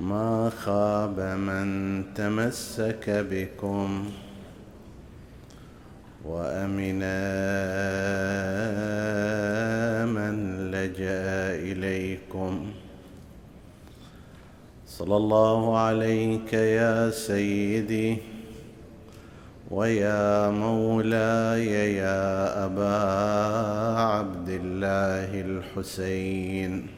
ما خاب من تمسك بكم وأمن من لجأ إليكم. صلى الله عليك يا سيدي ويا مولاي يا أبا عبد الله الحسين.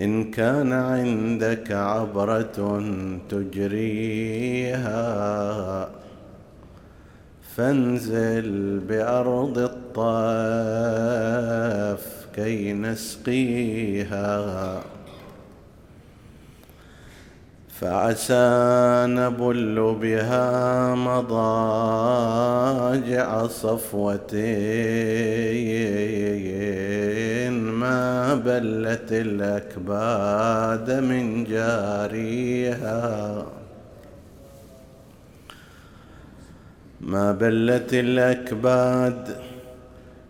إن كان عندك عبرة تجريها فانزل بأرض الطاف كي نسقيها. فعسى نبل بها مضاجع صفوة ما بلت الأكباد من جاريها. ما بلت الأكباد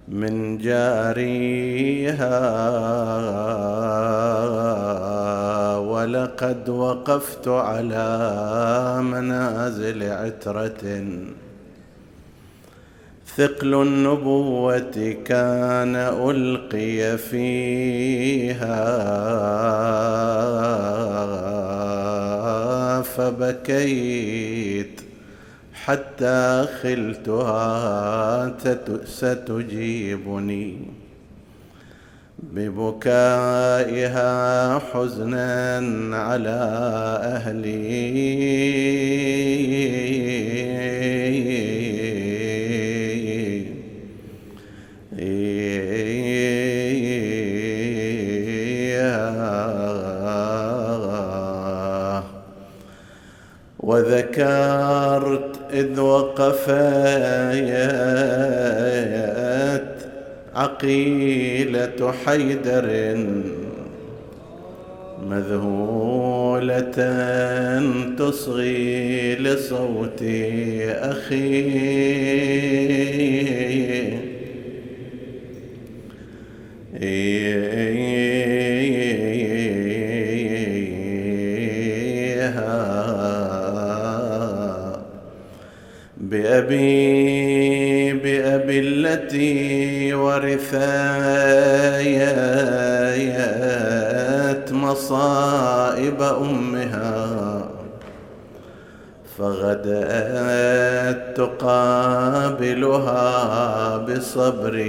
من جاريها. ولقد وقفت على منازل عترة. ثقل النبوة كان ألقي فيها. فبكيت حتى خلتها ستجيبني. ببكائها حزنا على أهلي. وذكرت إذ وقفت عقيلة حيدر مذهولة تصغي لصوت أخي. بأبي بأبي التي ورثايات مصائب أمها. فغدت تقابلها بصبر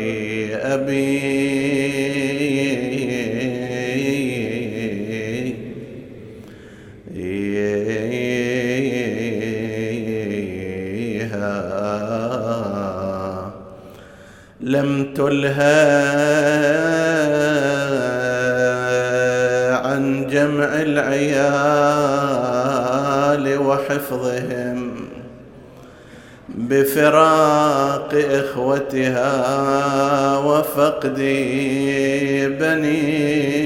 أبيها لم تلهى عن جمع العيال وحفظهم بفراق إخوتها وفقد بنيها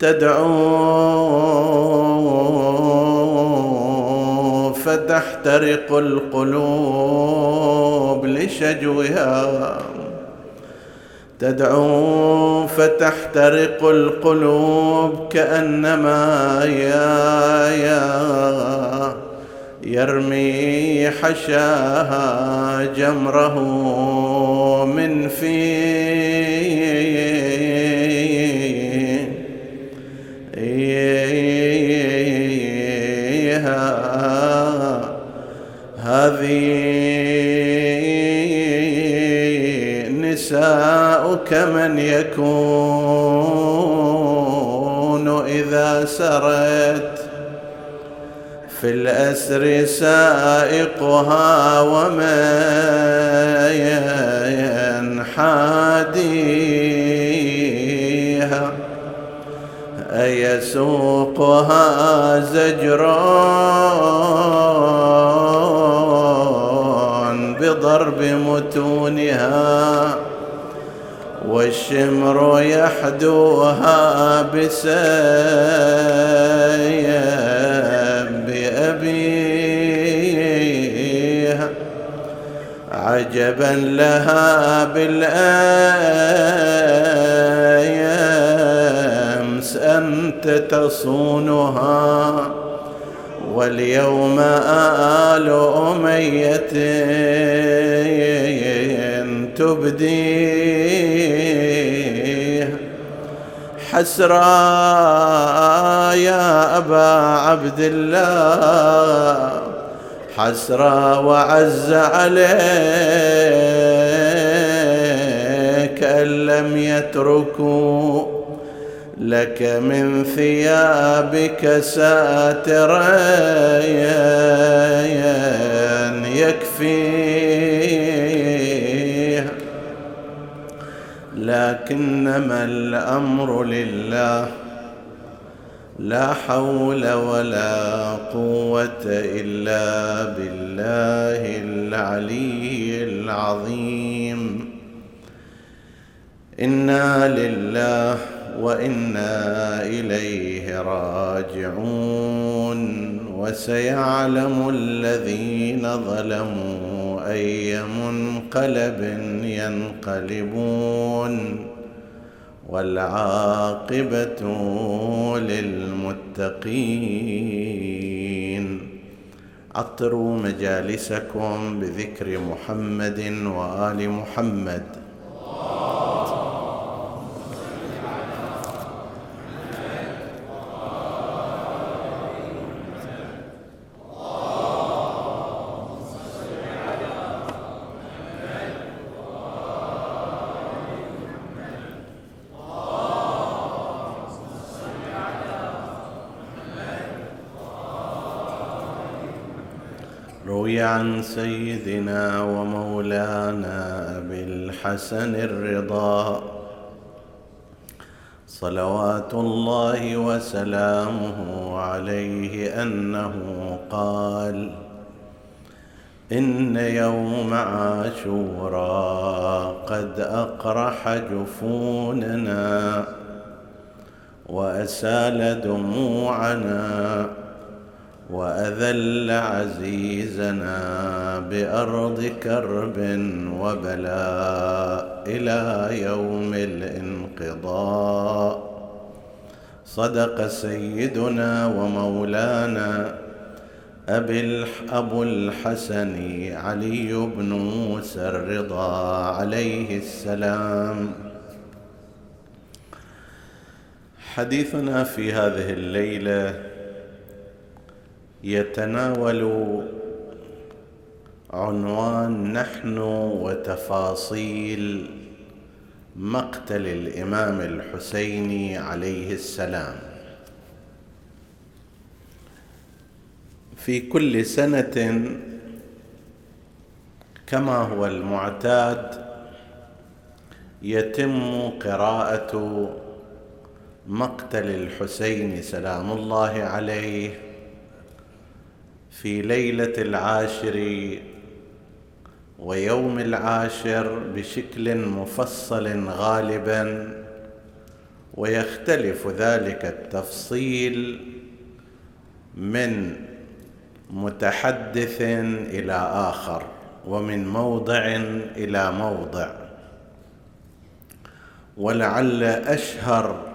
تدعو فتحترق القلوب لشجوها. تدعو فتحترق القلوب كأنما يا يا يرمي حشاها جمره من فيها هذه نساؤك من يكون إذا سرت في الأسر سائقها ومن حاديها أيسوقها زجر بضرب متونها والشمر يحدوها بسيب أبيها عجبا لها بالأمس أنت تصونها. واليوم آل أمية تبديه. حسرى يا أبا عبد الله حسرى وعز عليك أن لم يتركوا لك من ثيابك ساترا يكفيه. لكنما الأمر لله لا حول ولا قوة إلا بالله العلي العظيم. إنا لله وإنا إليه راجعون. وسيعلم الذين ظلموا أي منقلب ينقلبون. والعاقبة للمتقين. عطروا مجالسكم بذكر محمد وآل محمد. روي عن سيدنا ومولانا أبي الحسن الرضا. صلوات الله وسلامه عليه أنه قال إن يوم عاشورا قد أقرح جفوننا وأسال دموعنا وأذل عزيزنا بأرض كرب وبلاء إلى يوم الانقضاء. صدق سيدنا ومولانا أبي أبو الحسن علي بن موسى الرضا عليه السلام. حديثنا في هذه الليلة يتناول عنوان نحن وتفاصيل مقتل الإمام الحسين عليه السلام. في كل سنة كما هو المعتاد يتم قراءة مقتل الحسين سلام الله عليه في ليلة العاشر ويوم العاشر بشكل مفصل غالبا ويختلف ذلك التفصيل من متحدث إلى آخر ومن موضع إلى موضع. ولعل أشهر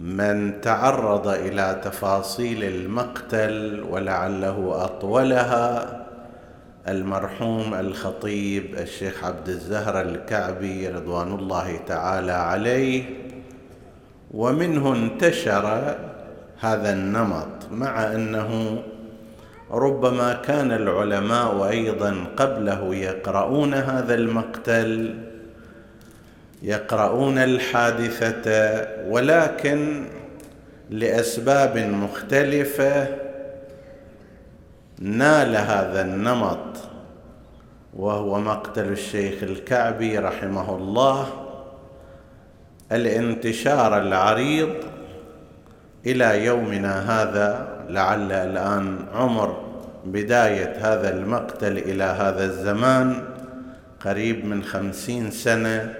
من تعرض إلى تفاصيل المقتل ولعله أطولها المرحوم الخطيب الشيخ عبد الزهر الكعبي رضوان الله تعالى عليه. ومنه انتشر هذا النمط مع أنه ربما كان العلماء أيضا قبله يقرؤون هذا المقتل. يقرؤون الحادثة ولكن لأسباب مختلفة نال هذا النمط وهو مقتل الشيخ الكعبي رحمه الله الانتشار العريض إلى يومنا هذا لعل الآن عمر بداية هذا المقتل إلى هذا الزمان قريب من خمسين سنة.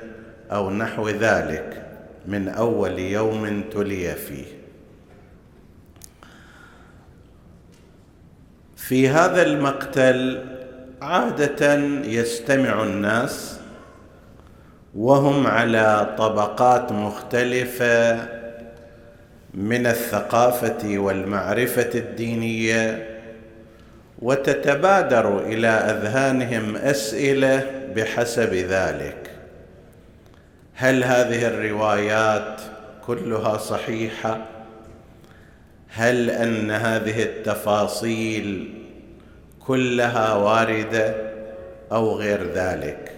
أو نحو ذلك من أول يوم تلي فيه. في هذا المقتل عادة يستمع الناس وهم على طبقات مختلفة من الثقافة والمعرفة الدينية وتتبادر إلى أذهانهم أسئلة بحسب ذلك. هل هذه الروايات كلها صحيحة؟ هل أن هذه التفاصيل كلها واردة أو غير ذلك؟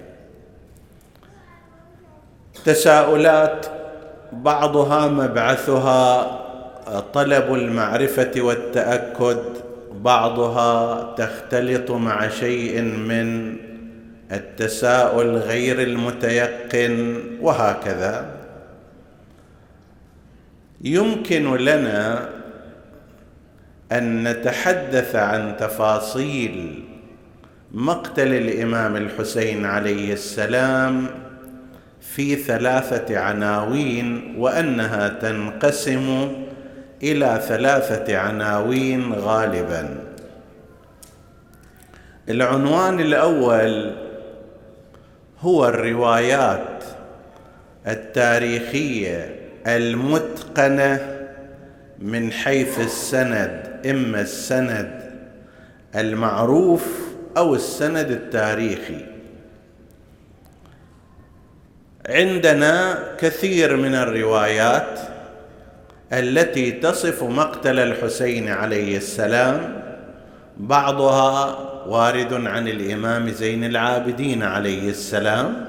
تساؤلات بعضها مبعثها طلب المعرفة والتأكد بعضها تختلط مع شيء من التساؤل غير المتيقن وهكذا. يمكن لنا أن نتحدث عن تفاصيل مقتل الإمام الحسين عليه السلام في ثلاثة عناوين وأنها تنقسم إلى ثلاثة عناوين غالبا. العنوان الأول هو الروايات التاريخية المتقنة من حيث السند إما السند المعروف أو السند التاريخي. عندنا كثير من الروايات التي تصف مقتل الحسين عليه السلام بعضها وارد عن الإمام زين العابدين عليه السلام.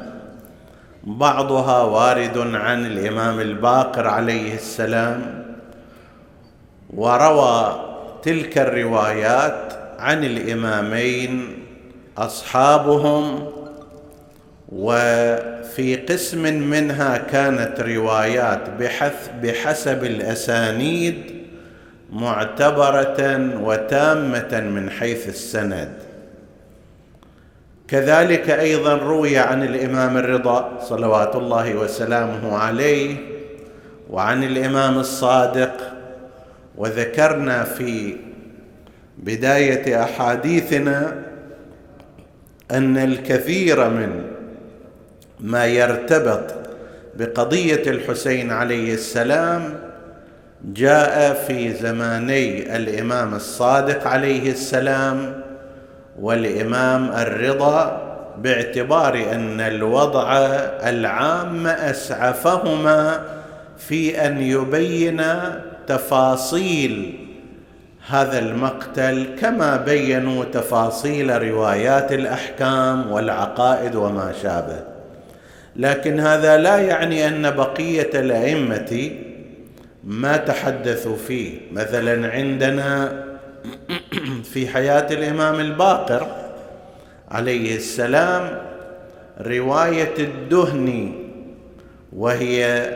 بعضها وارد عن الإمام الباقر عليه السلام. وروى تلك الروايات عن الإمامين أصحابهم. وفي قسم منها كانت روايات بحث بحسب الأسانيد معتبرة وتامة من حيث السند. كذلك أيضا روي عن الإمام الرضا صلوات الله وسلامه عليه وعن الإمام الصادق وذكرنا في بداية أحاديثنا أن الكثير من ما يرتبط بقضية الحسين عليه السلام جاء في زماني الإمام الصادق عليه السلام والإمام الرضا باعتبار أن الوضع العام أسعفهما في أن يبين تفاصيل هذا المقتل كما بينوا تفاصيل روايات الأحكام والعقائد وما شابه. لكن هذا لا يعني أن بقية الأئمة ما تحدثوا فيه. مثلا عندنا في حياة الإمام الباقر عليه السلام رواية الدهني وهي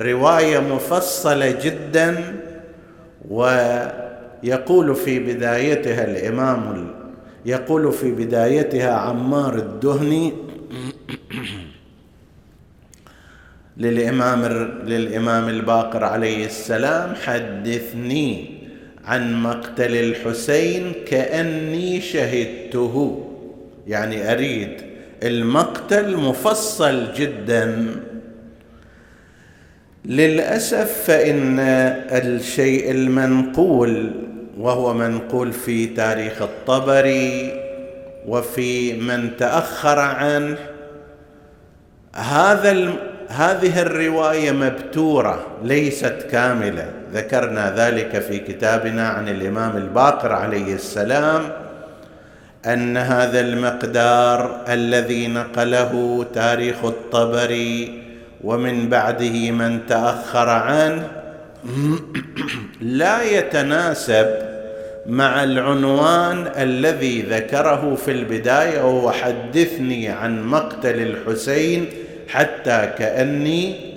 رواية مفصلة جدا ويقول في بدايتها الإمام يقول في بدايتها عمار الدهني للإمام للإمام الباقر عليه السلام حدثني عن مقتل الحسين كأني شهدته. يعني أريد المقتل مفصل جدا. للأسف فإن الشيء المنقول وهو منقول في تاريخ الطبري وفي من تأخر عنه هذا هذه الرواية مبتورة ليست كاملة. ذكرنا ذلك في كتابنا عن الإمام الباقر عليه السلام أن هذا المقدار الذي نقله تاريخ الطبري ومن بعده من تأخر عنه لا يتناسب مع العنوان الذي ذكره في البداية وهو حدثني عن مقتل الحسين حتى كأني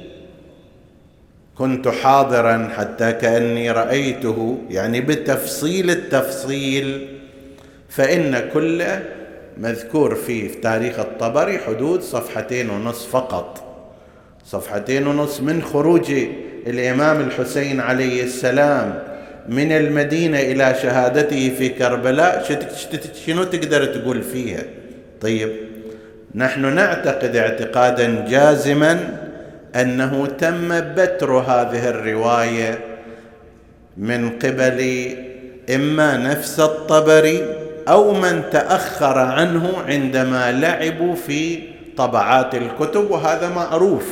كنت حاضرا حتى كأني رأيته يعني بتفصيل التفصيل. فإن كل مذكور في تاريخ الطبري حدود صفحتين ونصف فقط. صفحتين ونصف من خروج الإمام الحسين عليه السلام من المدينة إلى شهادته في كربلاء. شنو تقدر تقول فيها؟ طيب نحن نعتقد اعتقادا جازما أنه تم بتر هذه الرواية من قبل إما نفس الطبري أو من تأخر عنه عندما لعبوا في طبعات الكتب وهذا معروف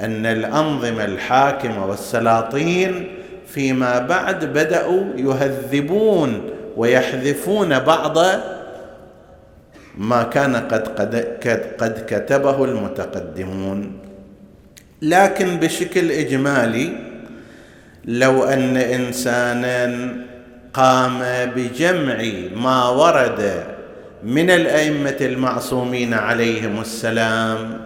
أن الأنظمة الحاكمة والسلاطين فيما بعد بدأوا يهذبون ويحذفون بعض ما كان قد, قد, قد كتبه المتقدمون. لكن بشكل إجمالي لو أن انسانا قام بجمع ما ورد من الأئمة المعصومين عليهم السلام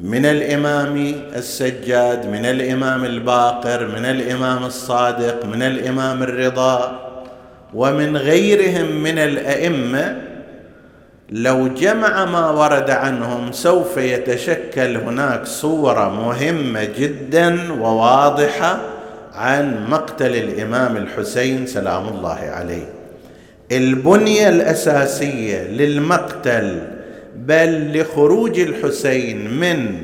من الإمام السجاد من الإمام الباقر من الإمام الصادق من الإمام الرضا ومن غيرهم من الأئمة لو جمع ما ورد عنهم سوف يتشكل هناك صورة مهمة جدا وواضحة عن مقتل الإمام الحسين سلام الله عليه. البنية الأساسية للمقتل بل لخروج الحسين من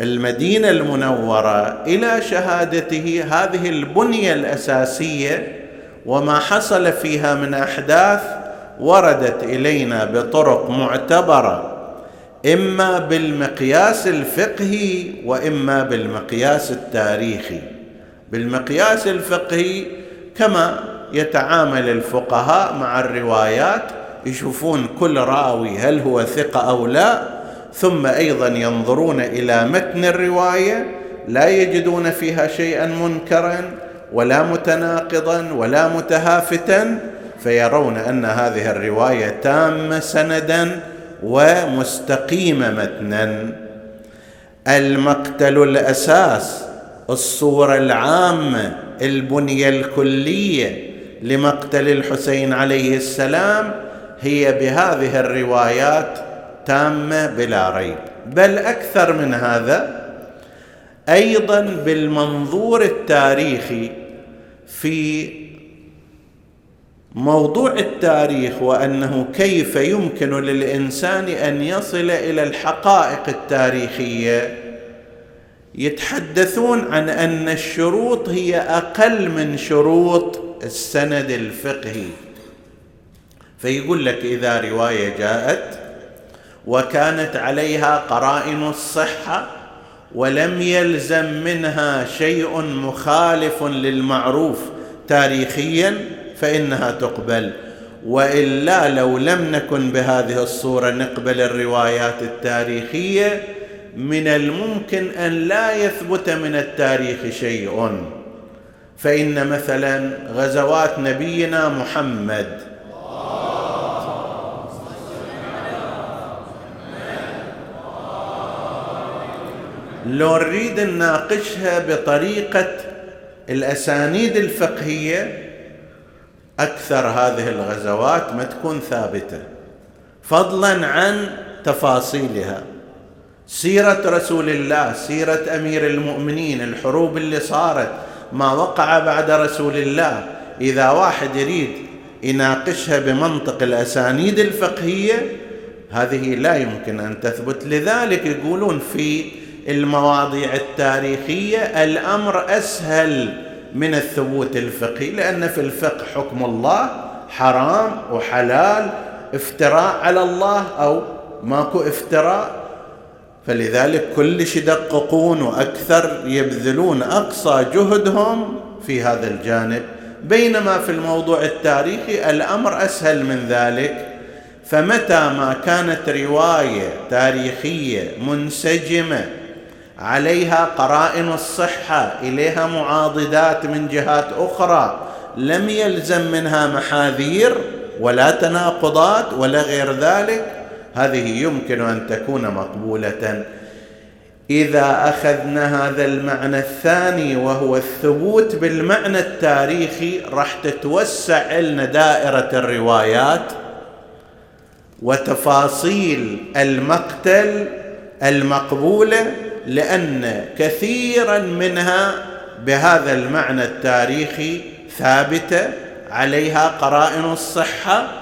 المدينة المنورة إلى شهادته هذه البنية الأساسية وما حصل فيها من أحداث وردت إلينا بطرق معتبرة إما بالمقياس الفقهي وإما بالمقياس التاريخي. بالمقياس الفقهي كما يتعامل الفقهاء مع الروايات يشوفون كل راوي هل هو ثقة أو لا ثم أيضا ينظرون إلى متن الرواية لا يجدون فيها شيئا منكرا ولا متناقضا ولا متهافتا. فيرون أن هذه الرواية تامة سندا ومستقيمة متنا. المقتل الأساس الصورة العامة البنية الكلية لمقتل الحسين عليه السلام هي بهذه الروايات تامة بلا ريب. بل أكثر من هذا أيضا بالمنظور التاريخي في موضوع التاريخ وأنه كيف يمكن للإنسان أن يصل إلى الحقائق التاريخية. يتحدثون عن أن الشروط هي أقل من شروط السند الفقهي. فيقول لك إذا رواية جاءت وكانت عليها قرائن الصحة ولم يلزم منها شيء مخالف للمعروف تاريخيا فإنها تقبل. وإلا لو لم نكن بهذه الصورة نقبل الروايات التاريخية من الممكن أن لا يثبت من التاريخ شيء. فإن مثلا غزوات نبينا محمد. لو نريد نناقشها بطريقة الأسانيد الفقهية أكثر هذه الغزوات ما تكون ثابتة. فضلا عن تفاصيلها. سيرة رسول الله سيرة أمير المؤمنين الحروب اللي صارت ما وقع بعد رسول الله. إذا واحد يريد يناقشها بمنطق الأسانيد الفقهية هذه لا يمكن أن تثبت. لذلك يقولون في المواضيع التاريخية الأمر أسهل. من الثبوت الفقهي لأن في الفقه حكم الله حرام وحلال افتراء على الله أو ماكو افتراء. فلذلك كلش يدققون وأكثر يبذلون أقصى جهدهم في هذا الجانب. بينما في الموضوع التاريخي الأمر أسهل من ذلك. فمتى ما كانت رواية تاريخية منسجمة عليها قرائن الصحة إليها معاضدات من جهات أخرى. لم يلزم منها محاذير ولا تناقضات ولا غير ذلك. هذه يمكن أن تكون مقبولة. إذا أخذنا هذا المعنى الثاني وهو الثبوت بالمعنى التاريخي راح تتوسع لنا دائرة الروايات وتفاصيل المقتل المقبولة لأن كثيرا منها بهذا المعنى التاريخي ثابتة عليها قرائن الصحة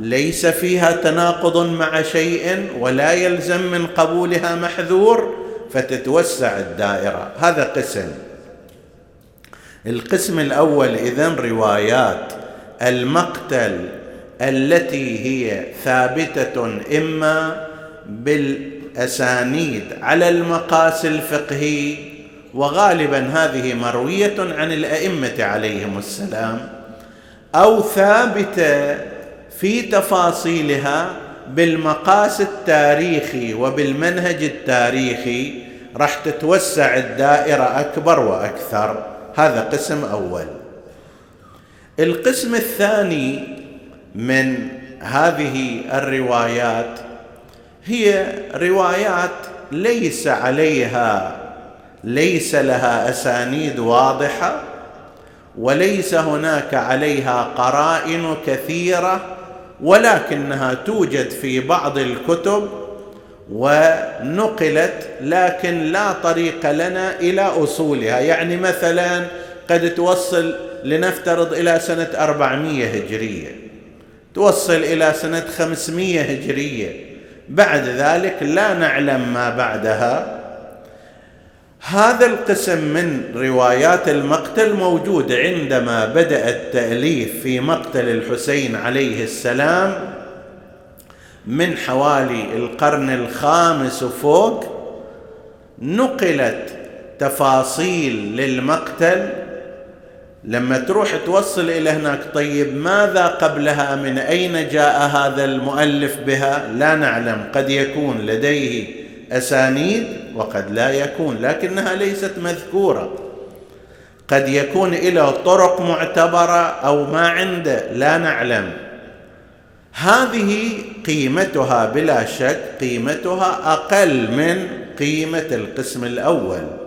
ليس فيها تناقض مع شيء ولا يلزم من قبولها محذور فتتوسع الدائرة. هذا قسم. القسم الأول إذن روايات المقتل التي هي ثابتة إما بالاسانيد على المقاس الفقهي وغالبا هذه مروية عن الأئمة عليهم السلام أو ثابتة في تفاصيلها بالمقاس التاريخي وبالمنهج التاريخي راح تتوسع الدائرة أكبر وأكثر. هذا قسم أول. القسم الثاني من هذه الروايات هي روايات ليس عليها ليس لها أسانيد واضحة وليس هناك عليها قرائن كثيرة ولكنها توجد في بعض الكتب ونقلت لكن لا طريق لنا إلى أصولها. يعني مثلا قد توصل لنفترض إلى سنة 400 هجرية توصل إلى سنة 500 هجرية بعد ذلك لا نعلم ما بعدها. هذا القسم من روايات المقتل موجود عندما بدأ التأليف في مقتل الحسين عليه السلام من حوالي القرن الخامس وفوق. نقلت تفاصيل للمقتل لما تروح توصل إلى هناك طيب ماذا قبلها؟ من أين جاء هذا المؤلف بها؟ لا نعلم. قد يكون لديه أسانيد وقد لا يكون لكنها ليست مذكورة. قد يكون له طرق معتبرة أو ما عنده لا نعلم. هذه قيمتها بلا شك قيمتها أقل من قيمة القسم الأول.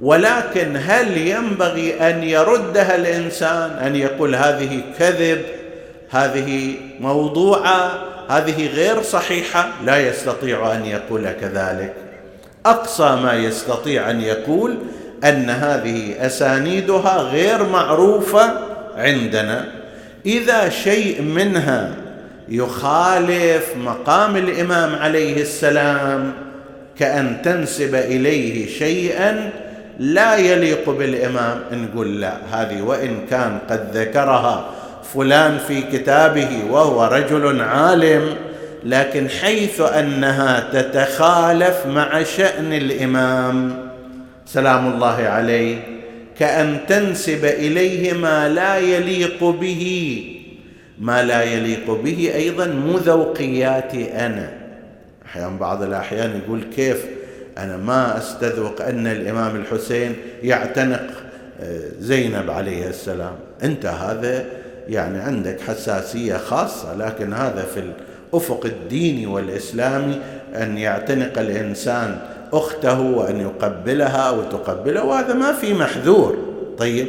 ولكن هل ينبغي أن يردها الإنسان أن يقول هذه كذب هذه موضوعة هذه غير صحيحة؟ لا يستطيع أن يقول كذلك. أقصى ما يستطيع أن يقول أن هذه أسانيدها غير معروفة عندنا. إذا شيء منها يخالف مقام الإمام عليه السلام كأن تنسب إليه شيئا لا يليق بالإمام نقول لا. هذه وإن كان قد ذكرها فلان في كتابه وهو رجل عالم لكن حيث أنها تتخالف مع شأن الإمام سلام الله عليه كأن تنسب إليه ما لا يليق به. ما لا يليق به أيضا مو ذوقياتي أنا. أحيانا بعض الأحيان يقول كيف أنا ما أستذوق أن الإمام الحسين يعتنق آه، زينب عليه السلام. أنت هذا يعني عندك حساسية خاصة لكن هذا في الأفق الديني والإسلامي أن يعتنق الإنسان أخته وأن يقبلها وتقبله وهذا ما في محذور. طيب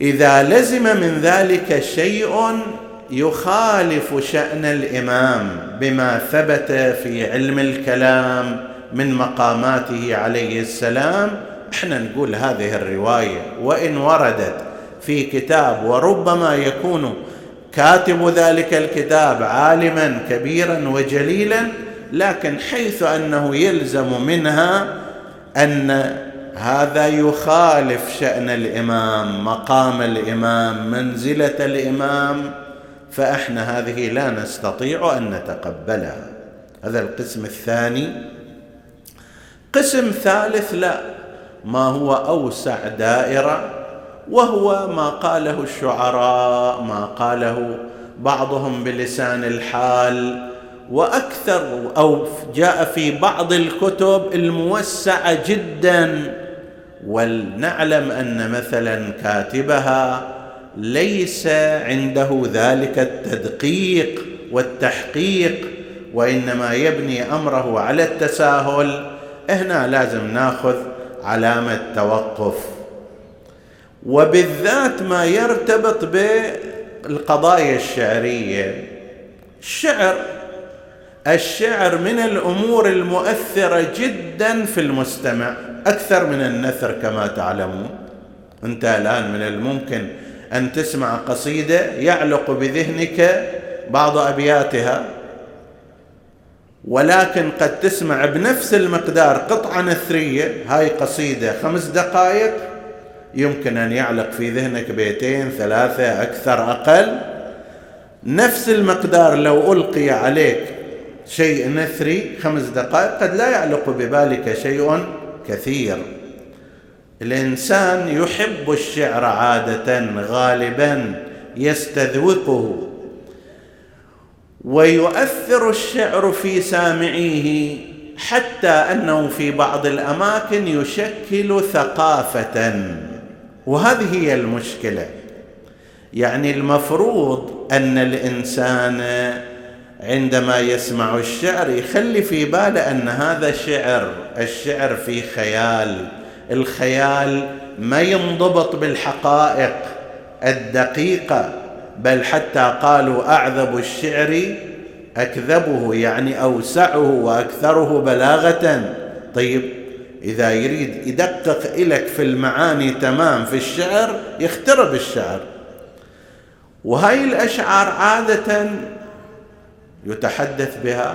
إذا لزم من ذلك شيء يخالف شأن الإمام بما ثبت في علم الكلام من مقاماته عليه السلام. إحنا نقول هذه الرواية وإن وردت في كتاب وربما يكون كاتب ذلك الكتاب عالما كبيرا وجليلا لكن حيث أنه يلزم منها أن هذا يخالف شأن الإمام مقام الإمام منزلة الإمام فإحنا هذه لا نستطيع أن نتقبلها. هذا القسم الثاني. قسم ثالث لا ما هو أوسع دائرة وهو ما قاله الشعراء ما قاله بعضهم بلسان الحال وأكثر أو جاء في بعض الكتب الموسعة جدا. ولنعلم أن مثلا كاتبها ليس عنده ذلك التدقيق والتحقيق وإنما يبني أمره على التساهل. هنا لازم ناخذ علامة توقف. وبالذات ما يرتبط بالقضايا الشعرية. الشعر الشعر من الأمور المؤثرة جدا في المستمع أكثر من النثر كما تعلمون. أنت الآن من الممكن أن تسمع قصيدة يعلق بذهنك بعض أبياتها. ولكن قد تسمع بنفس المقدار قطعه نثريه هاي قصيدة خمس دقائق يمكن أن يعلق في ذهنك بيتين ثلاثة أكثر أقل. نفس المقدار لو ألقي عليك شيء نثري خمس دقائق قد لا يعلق ببالك شيء كثير. الإنسان يحب الشعر عادة غالبا يستذوقه. ويؤثر الشعر في سامعيه حتى أنه في بعض الأماكن يشكل ثقافة. وهذه هي المشكلة. يعني المفروض أن الإنسان عندما يسمع الشعر يخلي في باله أن هذا شعر الشعر فيه خيال. الخيال ما ينضبط بالحقائق الدقيقة. بل حتى قالوا أعذب الشعر أكذبه يعني أوسعه وأكثره بلاغة. طيب إذا يريد يدقق لك في المعاني تمام في الشعر يخترب الشعر. وهاي الأشعار عادة يتحدث بها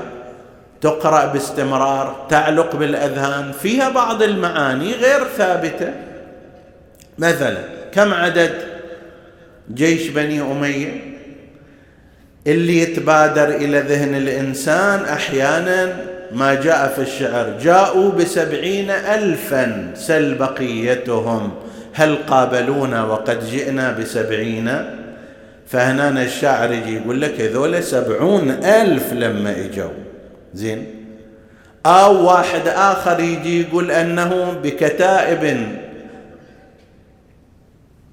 تقرأ باستمرار تعلق بالأذهان فيها بعض المعاني غير ثابتة. مثلا كم عدد جيش بني أمية اللي يتبادر إلى ذهن الإنسان أحيانا ما جاء في الشعر جاءوا بسبعين الفا سل بقيتهم هل قابلونا وقد جئنا بسبعين؟ فهنا الشاعر يجي يقول لك هذول سبعون ألف لما إجوا. زين؟ أو واحد آخر يجي يقول أنه بكتائب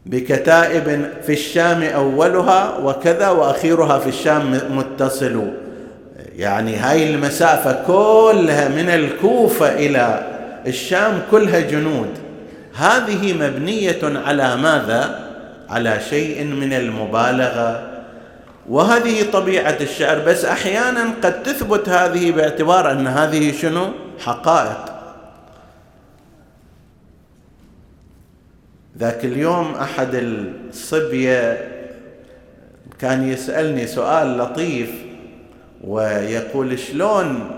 بكتائب في الشام أولها وكذا وأخيرها في الشام متصل. يعني هاي المسافة كلها من الكوفة إلى الشام كلها جنود. هذه مبنية على ماذا؟ على شيء من المبالغة. وهذه طبيعة الشعر. بس أحيانا قد تثبت هذه باعتبار أن هذه شنو؟ حقائق. ذاك اليوم أحد الصبية كان يسألني سؤال لطيف ويقول شلون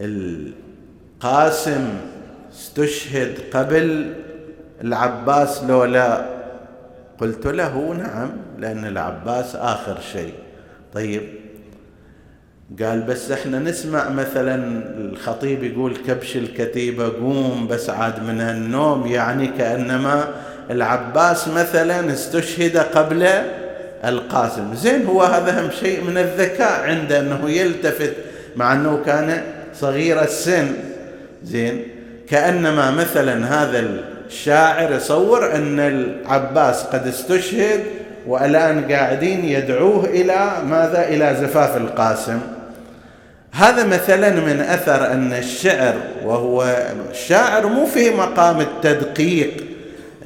القاسم استشهد قبل العباس لو لا قلت له نعم لأن العباس آخر شيء. طيب قال بس إحنا نسمع مثلا الخطيب يقول كبش الكتيبة قوم بس عاد من النوم يعني كأنما العباس مثلا استشهد قبل القاسم. زين هو هذا هم شيء من الذكاء عنده أنه يلتفت مع أنه كان صغير السن. زين كأنما مثلا هذا الشاعر يصور أن العباس قد استشهد والآن قاعدين يدعوه إلى ماذا؟ إلى زفاف القاسم. هذا مثلا من أثر أن الشعر وهو الشاعر مو في مقام التدقيق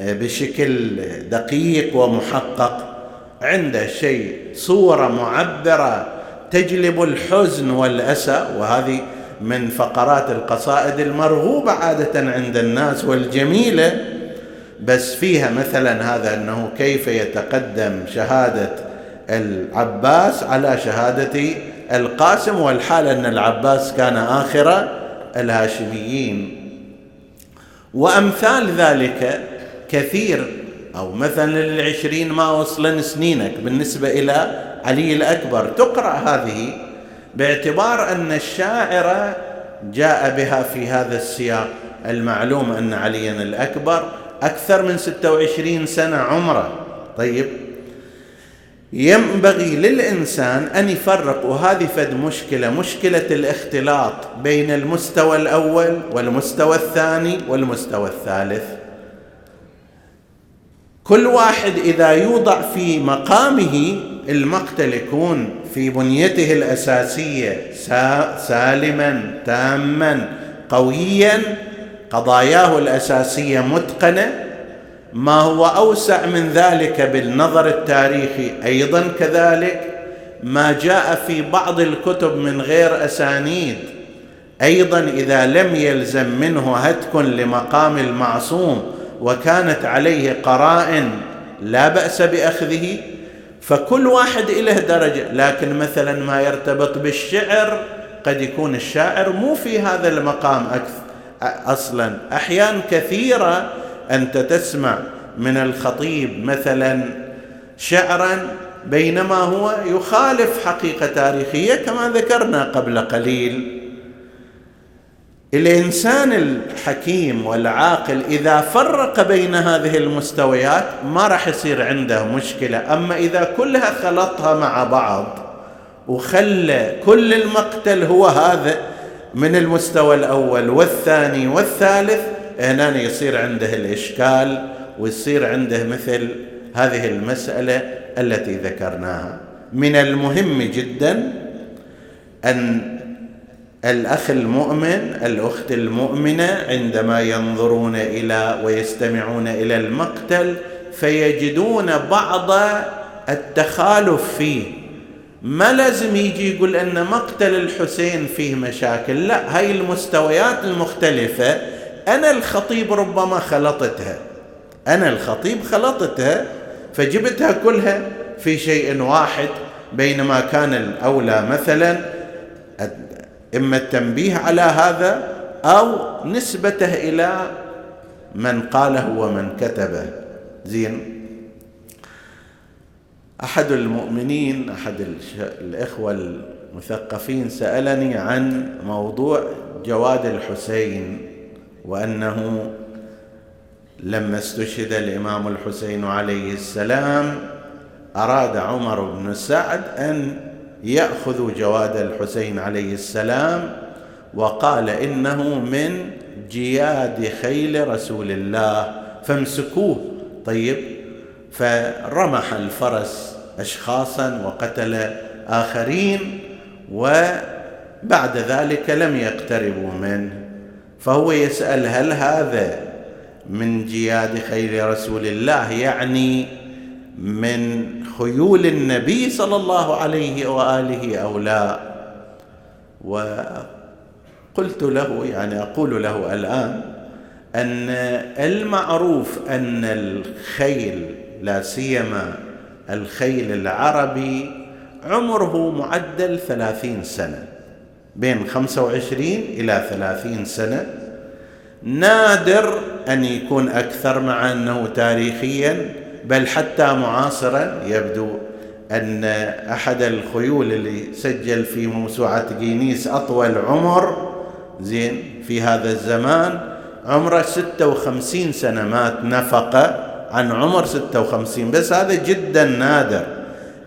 بشكل دقيق ومحقق. عنده شيء صورة معبرة تجلب الحزن والأسى وهذه من فقرات القصائد المرغوبة عادة عند الناس والجميلة. بس فيها مثلا هذا أنه كيف يتقدم شهادة العباس على شهادة القاسم والحال أن العباس كان آخر الهاشميين. وأمثال ذلك كثير أو مثلا العشرين ما وصلن سنينك بالنسبة إلى علي الأكبر. تقرأ هذه باعتبار أن الشاعر جاء بها في هذا السياق. المعلوم أن عليا الأكبر أكثر من 26 سنة عمره. طيب ينبغي للإنسان أن يفرق وهذه فد مشكلة مشكلة الاختلاط بين المستوى الأول والمستوى الثاني والمستوى الثالث. كل واحد إذا يوضع في مقامه المقتل يكون في بنيته الأساسية سالما تاما قويا قضاياه الأساسية متقنة ما هو أوسع من ذلك بالنظر التاريخي أيضا كذلك ما جاء في بعض الكتب من غير أسانيد أيضا إذا لم يلزم منه هتك لمقام المعصوم وكانت عليه قرائن لا بأس بأخذه فكل واحد له درجة. لكن مثلا ما يرتبط بالشعر قد يكون الشاعر مو في هذا المقام أكثر أصلا. احيان كثيرة أنت تسمع من الخطيب مثلا شعرا بينما هو يخالف حقيقة تاريخية كما ذكرنا قبل قليل. الإنسان الحكيم والعاقل إذا فرق بين هذه المستويات ما راح يصير عنده مشكلة. أما إذا كلها خلطها مع بعض وخلى كل المقتل هو هذا من المستوى الأول والثاني والثالث هنا يصير عنده الإشكال ويصير عنده مثل هذه المسألة التي ذكرناها. من المهم جدا أن الأخ المؤمن الأخت المؤمنة عندما ينظرون إلى ويستمعون إلى المقتل فيجدون بعض التخالف فيه. ما لازم يجي يقول أن مقتل الحسين فيه مشاكل لا هاي المستويات المختلفة أنا الخطيب ربما خلطتها. أنا الخطيب خلطتها فجبتها كلها في شيء واحد بينما كان الأولى مثلا إما التنبيه على هذا أو نسبته إلى من قاله ومن كتبه. زين؟ أحد المؤمنين أحد الإخوة المثقفين سألني عن موضوع جواد الحسين. وأنه لما استشهد الإمام الحسين عليه السلام أراد عمر بن سعد أن ياخذوا جواد الحسين عليه السلام وقال إنه من جياد خيل رسول الله فامسكوه. طيب فرمح الفرس اشخاصا وقتل آخرين وبعد ذلك لم يقتربوا منه. فهو يسأل هل هذا من جياد خير رسول الله يعني من خيول النبي صلى الله عليه وآله أو لا؟ وقلت له يعني أقول له الآن أن المعروف أن الخيل لا سيما الخيل العربي عمره معدل ثلاثين سنة. بين خمسة وعشرين إلى ثلاثين سنة. نادر أن يكون أكثر مع أنه تاريخيا بل حتى معاصرا يبدو أن أحد الخيول اللي سجل في موسوعة جينيس أطول عمر زين في هذا الزمان عمره 56 سنة مات نفقه عن عمر 56 بس هذا جدا نادر.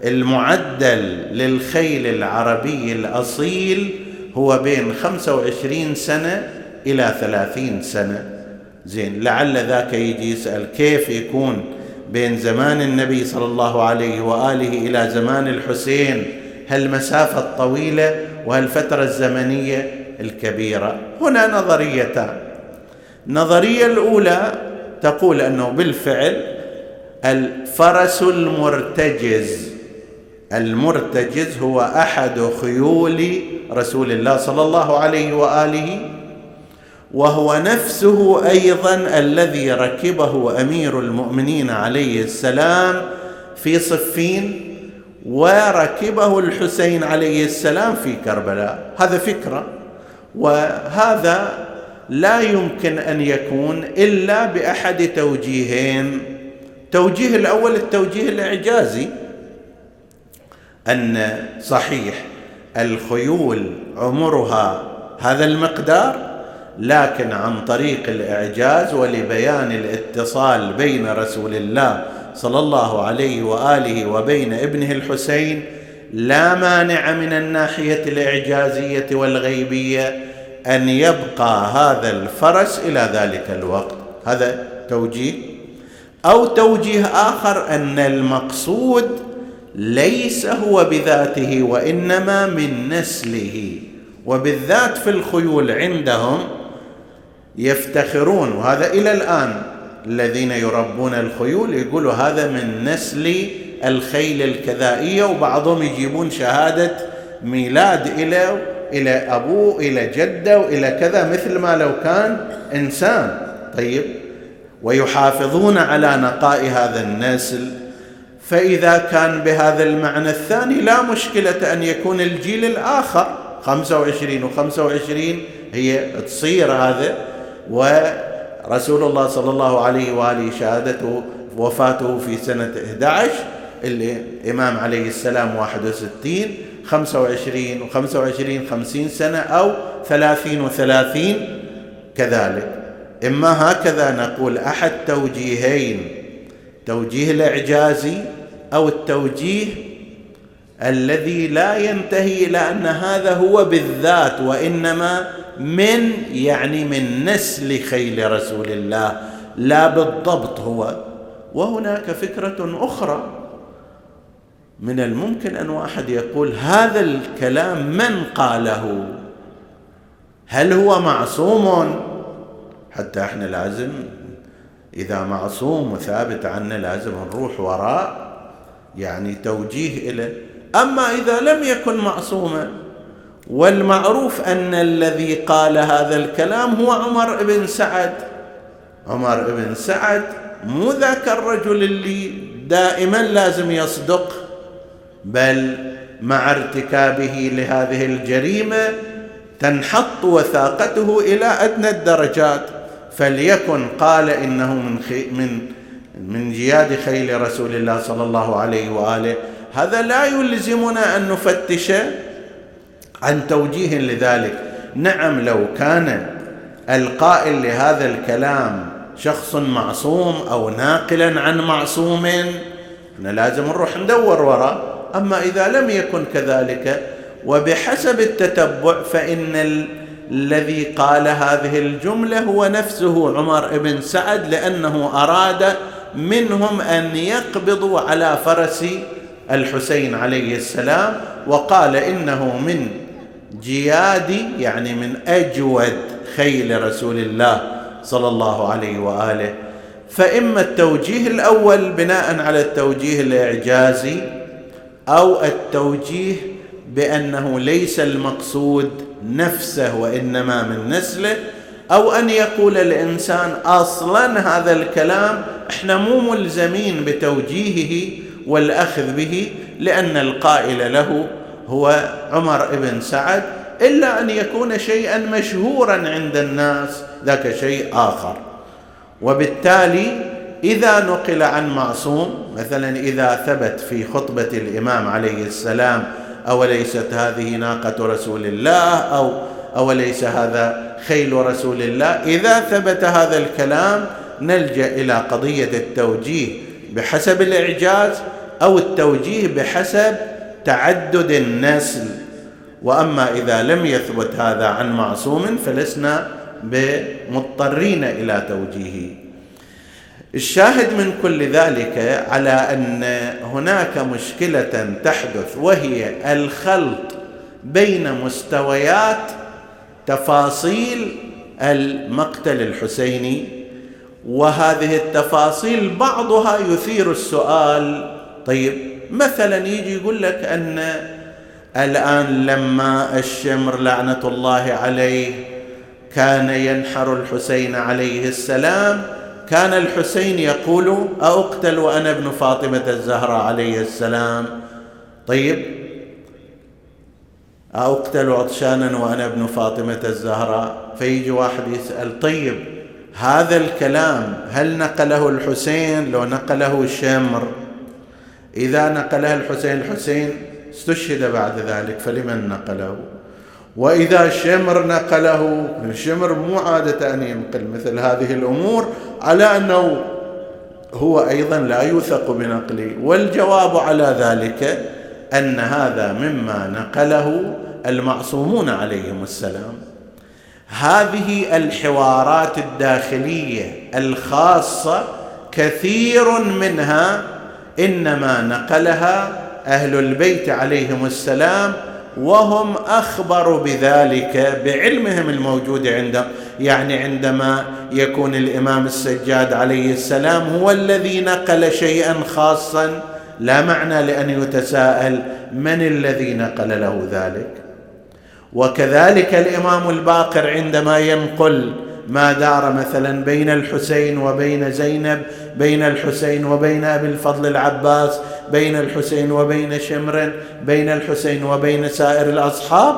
المعدل للخيل العربي الأصيل هو بين 25 سنة إلى ثلاثين سنة. زين لعل ذاك يجي يسأل كيف يكون بين زمان النبي صلى الله عليه وآله إلى زمان الحسين؟ هالمسافه الطويله وهالفترة الزمنية الكبيرة؟ هنا نظريتان. النظريه الأولى تقول أنه بالفعل الفرس المرتجز المرتجز هو أحد خيول رسول الله صلى الله عليه وآله وهو نفسه أيضا الذي ركبه أمير المؤمنين عليه السلام في صفين وركبه الحسين عليه السلام في كربلاء. هذا فكرة وهذا لا يمكن أن يكون إلا بأحد توجيهين. التوجيه الأول التوجيه الإعجازي. أن صحيح الخيول عمرها هذا المقدار لكن عن طريق الإعجاز ولبيان الاتصال بين رسول الله صلى الله عليه وآله وبين ابنه الحسين لا مانع من الناحية الإعجازية والغيبية أن يبقى هذا الفرس إلى ذلك الوقت. هذا توجيه. أو توجيه آخر أن المقصود ليس هو بذاته وإنما من نسله. وبالذات في الخيول عندهم يفتخرون وهذا إلى الآن الذين يربون الخيول يقولوا هذا من نسل الخيل الكذائية وبعضهم يجيبون شهادة ميلاد إلى إلى ابوه إلى جدة وإلى كذا مثل ما لو كان إنسان. طيب. ويحافظون على نقاء هذا النسل. فإذا كان بهذا المعنى الثاني لا مشكلة أن يكون الجيل الآخر 25 و25 هي تصير هذا ورسول الله صلى الله عليه وآله شهادته وفاته في سنة 11 الامام عليه السلام 61 25 و25 50 سنة أو 30 و30 كذلك. إما هكذا نقول أحد توجيهين توجيه الإعجازي أو التوجيه الذي لا ينتهي إلى أن هذا هو بالذات وإنما من يعني من نسل خيل رسول الله لا بالضبط هو. وهناك فكرة أخرى. من الممكن أن واحد يقول هذا الكلام من قاله؟ هل هو معصوم؟ حتى إحنا لازم إذا معصوم وثابت عنا لازم نروح وراء يعني توجيه اليه أما إذا لم يكن معصوما والمعروف أن الذي قال هذا الكلام هو عمر بن سعد. عمر بن سعد مو ذاك الرجل اللي دائما لازم يصدق بل مع ارتكابه لهذه الجريمة تنحط وثاقته إلى أدنى الدرجات. فليكن قال إنه من خي من من جياد خيل رسول الله صلى الله عليه وآله. هذا لا يلزمنا أن نفتش عن توجيه لذلك. نعم لو كان القائل لهذا الكلام شخص معصوم أو ناقلا عن معصوم إحنا لازم نروح ندور وراء. أما إذا لم يكن كذلك وبحسب التتبع فإن الذي قال هذه الجملة هو نفسه عمر بن سعد لأنه أراد منهم أن يقبضوا على فرس الحسين عليه السلام وقال إنه من جياد يعني من أجود خيل رسول الله صلى الله عليه وآله. فإما التوجيه الأول بناء على التوجيه الإعجازي أو التوجيه بأنه ليس المقصود نفسه وإنما من نسله أو أن يقول الإنسان أصلا هذا الكلام إحنا مو ملزمين بتوجيهه والأخذ به لأن القائل له هو عمر بن سعد إلا أن يكون شيئا مشهورا عند الناس ذاك شيء آخر. وبالتالي إذا نقل عن معصوم مثلا إذا ثبت في خطبة الإمام عليه السلام أوليست هذه ناقة رسول الله أو أوليس هذا خيل رسول الله. إذا ثبت هذا الكلام نلجأ إلى قضية التوجيه بحسب الإعجاز أو التوجيه بحسب تعدد النسل. وأما إذا لم يثبت هذا عن معصوم فلسنا بمضطرين إلى توجيهه. الشاهد من كل ذلك على أن هناك مشكلة تحدث وهي الخلط بين مستويات تفاصيل المقتل الحسيني وهذه التفاصيل بعضها يثير السؤال طيب مثلا يجي يقول لك أن الآن لما الشمر لعنة الله عليه كان ينحر الحسين عليه السلام كان الحسين يقول أقتل وأنا ابن فاطمة الزهراء عليه السلام؟ طيب أقتل عطشانا وأنا ابن فاطمة الزهراء. فيجي واحد يسأل طيب هذا الكلام هل نقله الحسين؟ لو نقله الشمر إذا نقله الحسين الحسين استشهد بعد ذلك فلمن نقله؟ وإذا شمر نقله الشمر مو عادة أن ينقل مثل هذه الأمور على أنه هو أيضا لا يوثق بنقله. والجواب على ذلك أن هذا مما نقله المعصومون عليهم السلام. هذه الحوارات الداخلية الخاصة كثير منها إنما نقلها أهل البيت عليهم السلام وهم اخبروا بذلك بعلمهم الموجود عندهم يعني عندما يكون الإمام السجاد عليه السلام هو الذي نقل شيئا خاصا لا معنى لأن يتساءل من الذي نقل له ذلك. وكذلك الإمام الباقر عندما ينقل ما دار مثلا بين الحسين وبين زينب بين الحسين وبين أبي الفضل العباس بين الحسين وبين شمر بين الحسين وبين سائر الأصحاب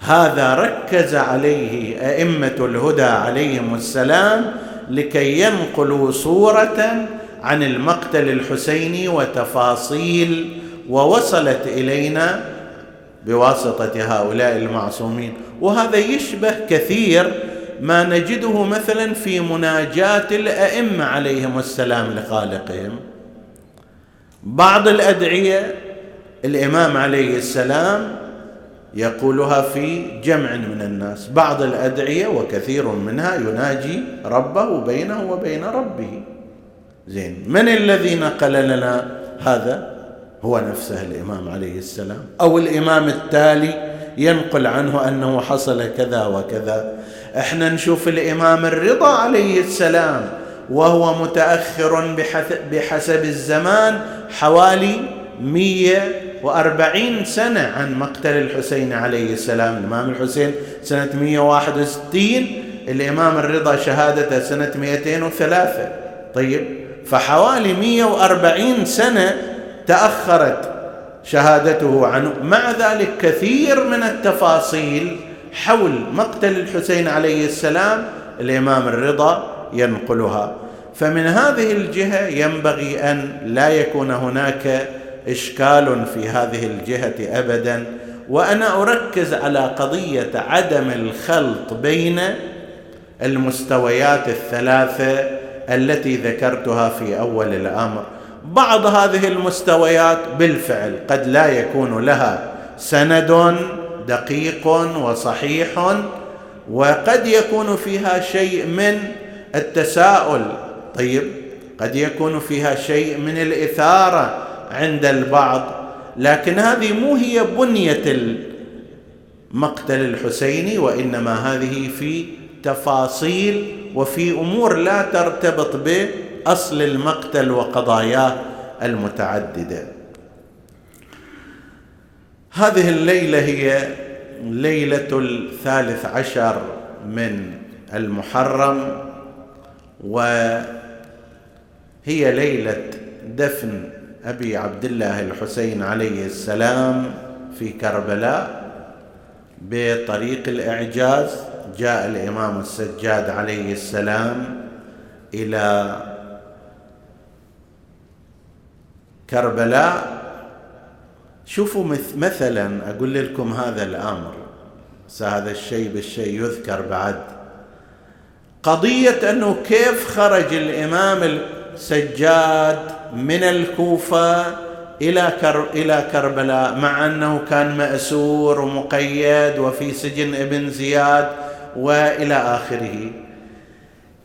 هذا ركز عليه أئمة الهدى عليهم السلام لكي ينقلوا صورة عن المقتل الحسيني وتفاصيل ووصلت إلينا بواسطة هؤلاء المعصومين. وهذا يشبه كثير ما نجده مثلا في مناجاة الأئمة عليهم السلام لخالقهم. بعض الأدعية الإمام عليه السلام يقولها في جمع من الناس. بعض الأدعية وكثير منها يناجي ربه بينه وبين ربه. زين. من الذي نقل لنا هذا؟ هو نفسه الإمام عليه السلام. أو الإمام التالي ينقل عنه أنه حصل كذا وكذا. إحنا نشوف الإمام الرضا عليه السلام وهو متأخر بحسب الزمان حوالي 140 سنة عن مقتل الحسين عليه السلام. الإمام الحسين سنة 161 الإمام الرضا شهادته سنة 203 طيب؟ فحوالي 140 سنة تأخرت شهادته عنه. مع ذلك كثير من التفاصيل حول مقتل الحسين عليه السلام الإمام الرضا ينقلها. فمن هذه الجهة ينبغي أن لا يكون هناك إشكال في هذه الجهة ابدا. وأنا أركز على قضية عدم الخلط بين المستويات الثلاثة التي ذكرتها في أول الأمر. بعض هذه المستويات بالفعل قد لا يكون لها سند دقيق وصحيح وقد يكون فيها شيء من التساؤل. طيب قد يكون فيها شيء من الإثارة عند البعض لكن هذه مو هي بنية المقتل الحسيني وإنما هذه في تفاصيل وفي أمور لا ترتبط بأصل المقتل وقضاياه المتعددة. هذه الليلة هي ليلة الثالث عشر من المحرم وهي ليلة دفن أبي عبد الله الحسين عليه السلام في كربلاء بطريق الإعجاز. جاء الإمام السجاد عليه السلام إلى كربلاء. شوفوا مثلا أقول لكم هذا الأمر هذا الشيء بالشيء يذكر بعد. قضية أنه كيف خرج الإمام السجاد من الكوفة إلى كر إلى كربلاء مع أنه كان مأسور ومقيد وفي سجن ابن زياد. وإلى آخره.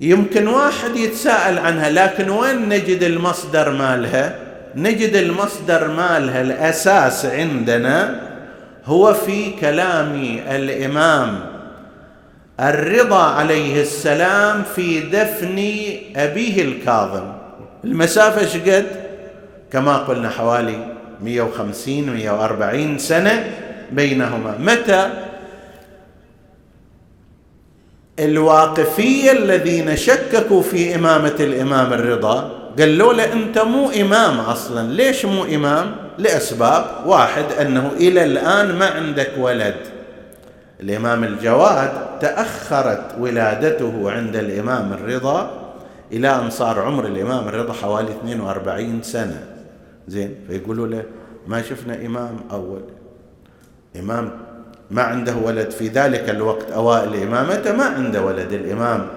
يمكن واحد يتساءل عنها لكن وين نجد المصدر مالها؟ نجد المصدر مالها الأساس عندنا هو في كلام الإمام. الرضا عليه السلام في دفن أبيه الكاظم. المسافة شقد كما قلنا حوالي 150 140 سنة بينهما. متى؟ الواقفية الذين شككوا في إمامة الإمام الرضا قالوا له أنت مو إمام أصلا. ليش مو إمام؟ لأسباب. واحد أنه إلى الآن ما عندك ولد. الإمام الجواد تأخرت ولادته عند الإمام الرضا إلى أن صار عمر الإمام الرضا حوالي 42 سنة. زين فيقولوا له ما شفنا إمام أول. إمام ما عنده ولد في ذلك الوقت أوائل إمامته ما عنده ولد الإمام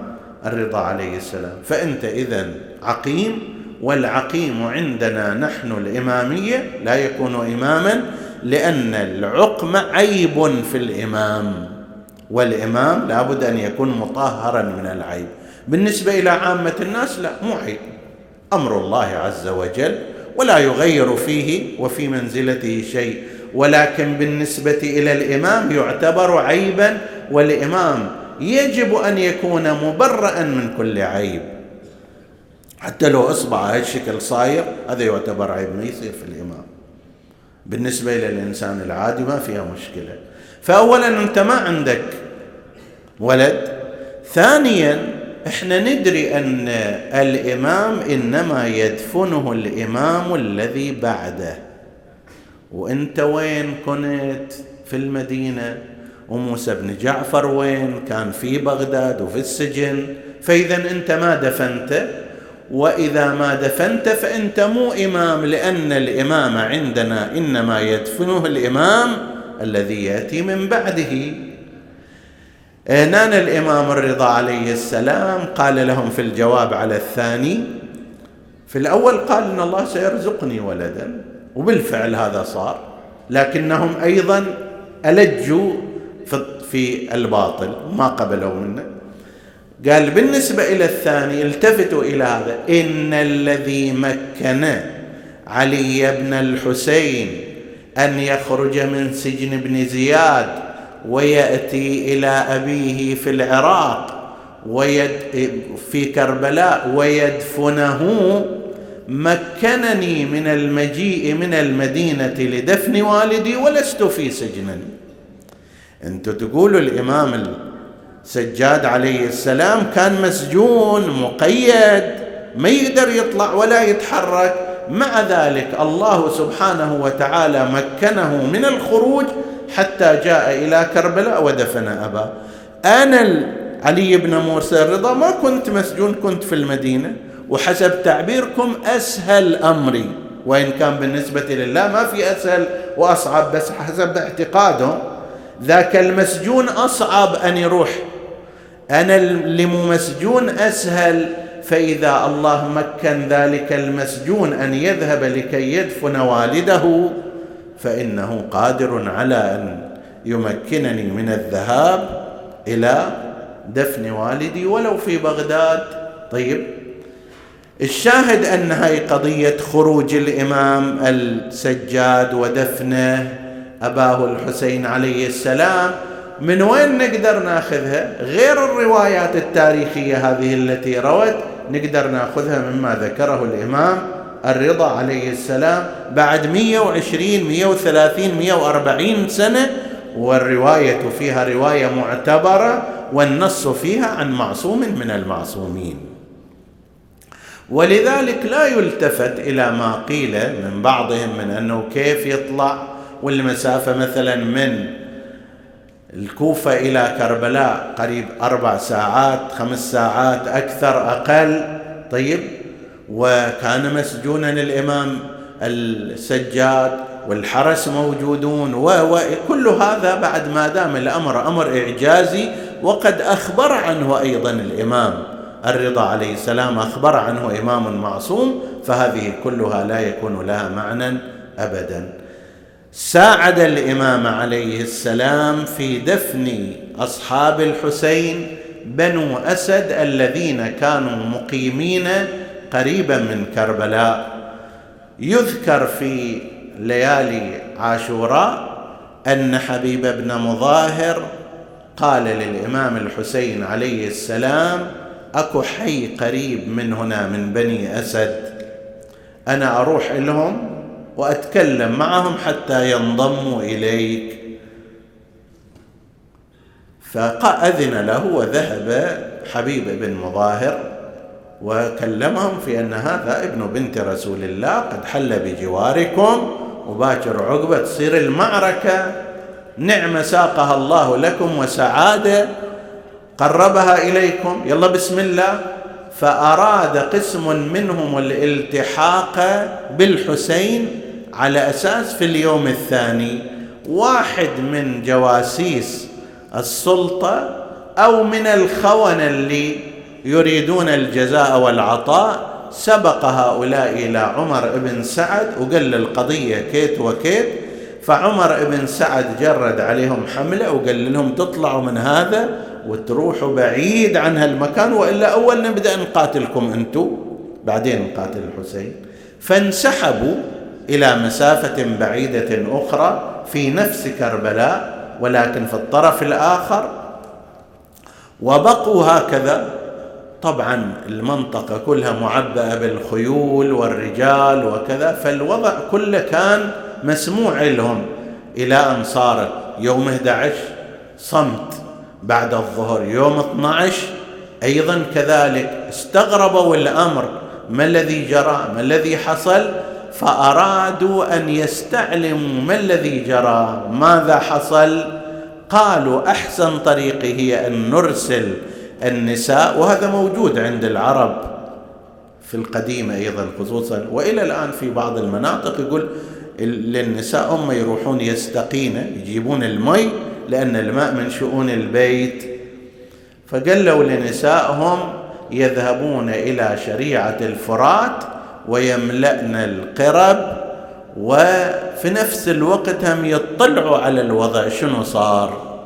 الرضا عليه السلام. فأنت إذا عقيم والعقيم عندنا نحن الإمامية لا يكون إماما لأن العقم عيب في الإمام والإمام لابد أن يكون مطهرا من العيب. بالنسبة إلى عامة الناس لا مو عيب. أمر الله عز وجل ولا يغير فيه وفي منزلته شيء. ولكن بالنسبة إلى الإمام يعتبر عيبا والإمام يجب أن يكون مبرأ من كل عيب. حتى لو إصبع هالشكل صاير هذا يعتبر عيب ما يصير في الإمام. بالنسبة إلى الإنسان العادي ما فيها مشكلة. فأولا أنت ما عندك ولد. ثانيا إحنا ندري أن الإمام إنما يدفنه الإمام الذي بعده. وانت وين كنت في المدينة؟ وموسى بن جعفر وين؟ كان في بغداد وفي السجن. فإذا انت ما دفنته وإذا ما دفنت فإنت مو إمام لأن الإمام عندنا إنما يدفنه الإمام الذي يأتي من بعده. نان الإمام الرضا عليه السلام. قال لهم في الجواب على الثاني في الأول قال إن الله سيرزقني ولدا. وبالفعل هذا صار. لكنهم أيضا ألجوا في الباطل ما قبلوا منه. قال بالنسبة إلى الثاني التفتوا إلى هذا. إن الذي مكن علي بن الحسين أن يخرج من سجن ابن زياد ويأتي إلى أبيه في العراق ويد في كربلاء ويدفنه مكنني من المجيء من المدينة لدفن والدي ولست في سجن. أنتم تقولوا الإمام السجاد عليه السلام كان مسجون مقيد ما يقدر يطلع ولا يتحرك. مع ذلك الله سبحانه وتعالى مكنه من الخروج حتى جاء إلى كربلاء ودفن أباه. أنا علي بن موسى الرضا ما كنت مسجون كنت في المدينة. وحسب تعبيركم أسهل أمري. وإن كان بالنسبة لله ما في أسهل وأصعب بس حسب اعتقادهم ذاك المسجون أصعب أن يروح. أنا اللي مو مسجون أسهل فإذا الله مكن ذلك المسجون أن يذهب لكي يدفن والده فإنه قادر على أن يمكنني من الذهاب إلى دفن والدي ولو في بغداد. طيب الشاهد أن هاي قضية خروج الإمام السجاد ودفنه أباه الحسين عليه السلام من وين نقدر ناخذها؟ غير الروايات التاريخية هذه التي روت نقدر ناخذها مما ذكره الإمام الرضا عليه السلام بعد 120 130 140 سنة والرواية فيها رواية معتبرة والنص فيها عن معصوم من المعصومين. ولذلك لا يلتفت إلى ما قيل من بعضهم من أنه كيف يطلع والمسافة مثلا من الكوفة إلى كربلاء قريب أربع ساعات خمس ساعات أكثر أقل. طيب؟ وكان مسجونا الإمام السجاد والحرس موجودون وكل هذا بعد ما دام الأمر أمر إعجازي وقد أخبر عنه أيضا الإمام. الرضا عليه السلام أخبر عنه إمام معصوم فهذه كلها لا يكون لها معنى ابدا. ساعد الإمام عليه السلام في دفن أصحاب الحسين بنو أسد الذين كانوا مقيمين قريبا من كربلاء. يذكر في ليالي عاشوراء أن حبيب بن مظاهر قال للإمام الحسين عليه السلام أكو حي قريب من هنا من بني أسد. أنا أروح لهم وأتكلم معهم حتى ينضموا إليك. فأذن له وذهب حبيب بن مظاهر وكلمهم في أن هذا ابن بنت رسول الله قد حل بجواركم وباكر عقبة تصير المعركة. نعمة ساقها الله لكم وسعادة. قربها إليكم. يلا بسم الله. فأراد قسم منهم الالتحاق بالحسين على أساس في اليوم الثاني. واحد من جواسيس السلطة أو من الخونة اللي يريدون الجزاء والعطاء. سبق هؤلاء إلى عمر بن سعد وقال القضية كيت وكيت. فعمر بن سعد جرد عليهم حملة وقال لهم تطلعوا من هذا. وتروحوا بعيد عن هالمكان وإلا أول نبدأ نقاتلكم أنتم بعدين نقاتل الحسين. فانسحبوا إلى مسافة بعيدة أخرى في نفس كربلاء ولكن في الطرف الآخر. وبقوا هكذا. طبعا المنطقة كلها معبأة بالخيول والرجال وكذا فالوضع كله كان مسموع لهم. إلى أن صارت يوم 11 صمت. بعد الظهر يوم 12 أيضا كذلك. استغربوا الأمر ما الذي جرى؟ ما الذي حصل؟ فأرادوا أن يستعلموا ما الذي جرى. ماذا حصل؟ قالوا أحسن طريق هي أن نرسل النساء وهذا موجود عند العرب في القديمة أيضا خصوصا. وإلى الآن في بعض المناطق يقول للنساء هم يروحون يستقين يجيبون المي لأن الماء من شؤون البيت. فقالوا لنسائهم يذهبون إلى شريعة الفرات ويملأن القرب وفي نفس الوقت هم يطلعوا على الوضع شنو صار.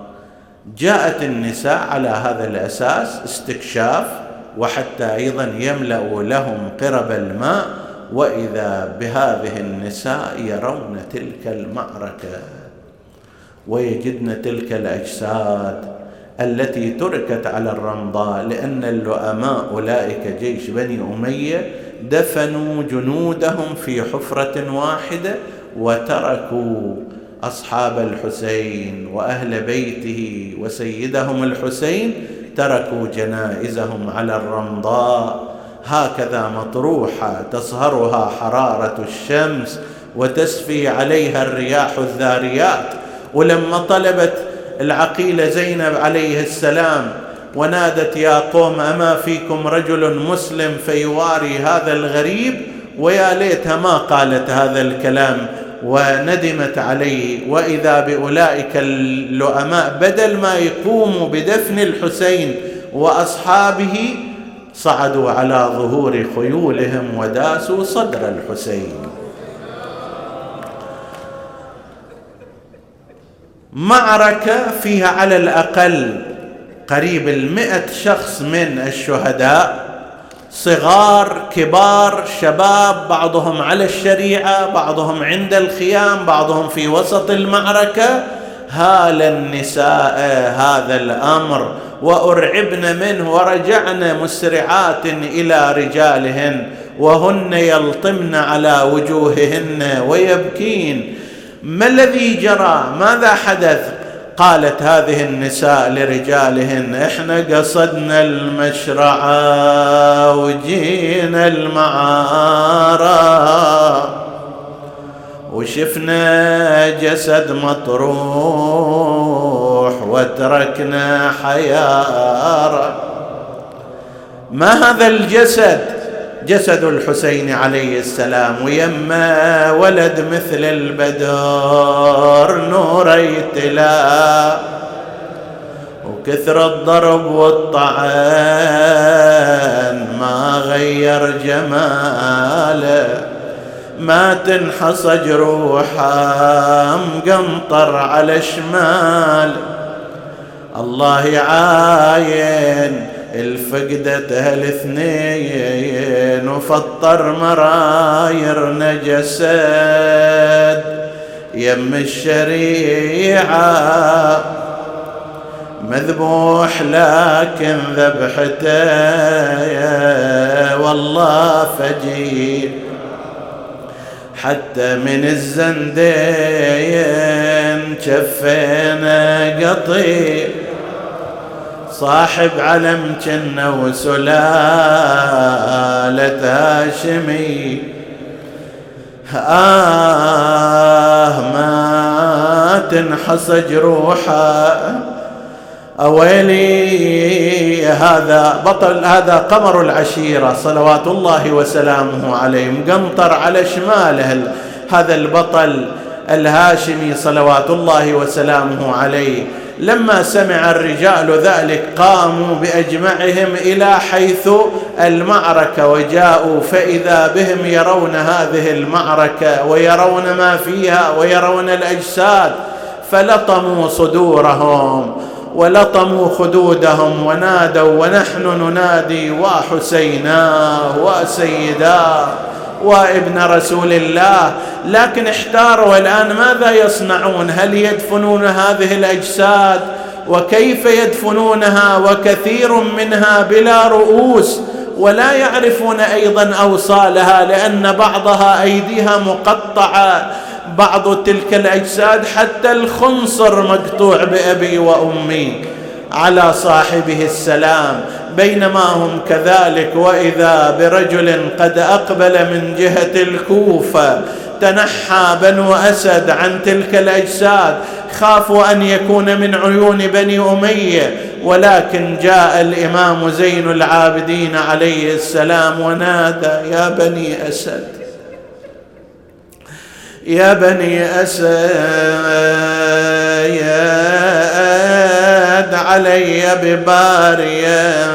جاءت النساء على هذا الأساس استكشاف وحتى أيضا يملا لهم قرب الماء وإذا بهذه النساء يرون تلك المعركة. ويجدن تلك الأجساد التي تركت على الرمضاء لأن اللؤماء أولئك جيش بني أمية دفنوا جنودهم في حفرة واحدة وتركوا أصحاب الحسين وأهل بيته وسيدهم الحسين تركوا جنائزهم على الرمضاء. هكذا مطروحة تصهرها حرارة الشمس وتسفي عليها الرياح الذاريات ولما طلبت العقيله زينب عليه السلام ونادت يا قوم أما فيكم رجل مسلم فيواري هذا الغريب؟ ويا ليتها ما قالت هذا الكلام وندمت عليه. وإذا بأولئك اللؤماء بدل ما يقوموا بدفن الحسين وأصحابه صعدوا على ظهور خيولهم وداسوا صدر الحسين. معركة فيها على الأقل قريب المئة شخص من الشهداء صغار كبار شباب بعضهم على الشريعة بعضهم عند الخيام بعضهم في وسط المعركة. هال النساء هذا الأمر وأرعبن منه ورجعن مسرعات إلى رجالهن وهن يلطمن على وجوههن ويبكين. ما الذي جرى؟ ماذا حدث؟ قالت هذه النساء لرجالهن إحنا قصدنا المشرعه وجينا المعاره وشفنا جسد مطروح وتركنا حياره ما هذا الجسد؟ جسد الحسين عليه السلام ويما ولد مثل البدر نور يتلا وكثر الضرب والطعن ما غير جماله ما تنحص جروحه مقنطر على شمال الله يعاين الفقدة الاثنين وفطر مراير نجسد يم الشريعة مذبوح لكن ذبحته. والله فجير حتى من الزندين شفينا قطير صاحب علم جنة وسلالة هاشمي. آه ما تنحص جروحه أويلي هذا بطل هذا قمر العشيرة صلوات الله وسلامه عليه مقنطر على شماله هذا البطل الهاشمي صلوات الله وسلامه عليه. لما سمع الرجال ذلك قاموا بأجمعهم إلى حيث المعركة وجاءوا فإذا بهم يرون هذه المعركة ويرون ما فيها ويرون الأجساد فلطموا صدورهم ولطموا خدودهم ونادوا ونحن ننادي وحسينا وسيدا. وابن رسول الله. لكن احتاروا الآن ماذا يصنعون؟ هل يدفنون هذه الأجساد؟ وكيف يدفنونها؟ وكثير منها بلا رؤوس. ولا يعرفون أيضا أوصالها لأن بعضها أيديها مقطعة. بعض تلك الأجساد حتى الخنصر مقطوع بأبي وأمي. على صاحبه السلام بينما هم كذلك وإذا برجل قد أقبل من جهة الكوفة تنحى بنو أسد عن تلك الأجساد خافوا أن يكون من عيون بني أمية ولكن جاء الإمام زين العابدين عليه السلام ونادى يا بني أسد يا بني أسد علي بباريه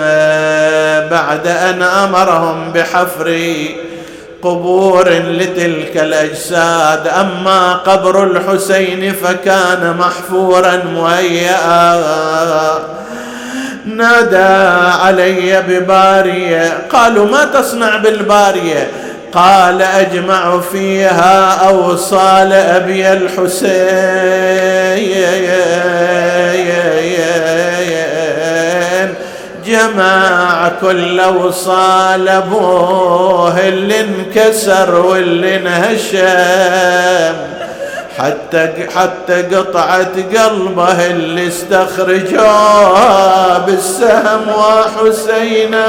بعد أن أمرهم بحفر قبور لتلك الأجساد. أما قبر الحسين فكان محفورا مهيئا. نادى علي بباريه قالوا ما تصنع بالباريه قال أجمع فيها أوصال أبي الحسين. جمع كل وصال أبوه اللي انكسر واللي انهشم. حتى حتى قطعة قلبه اللي استخرجوه بالسهم وحسينا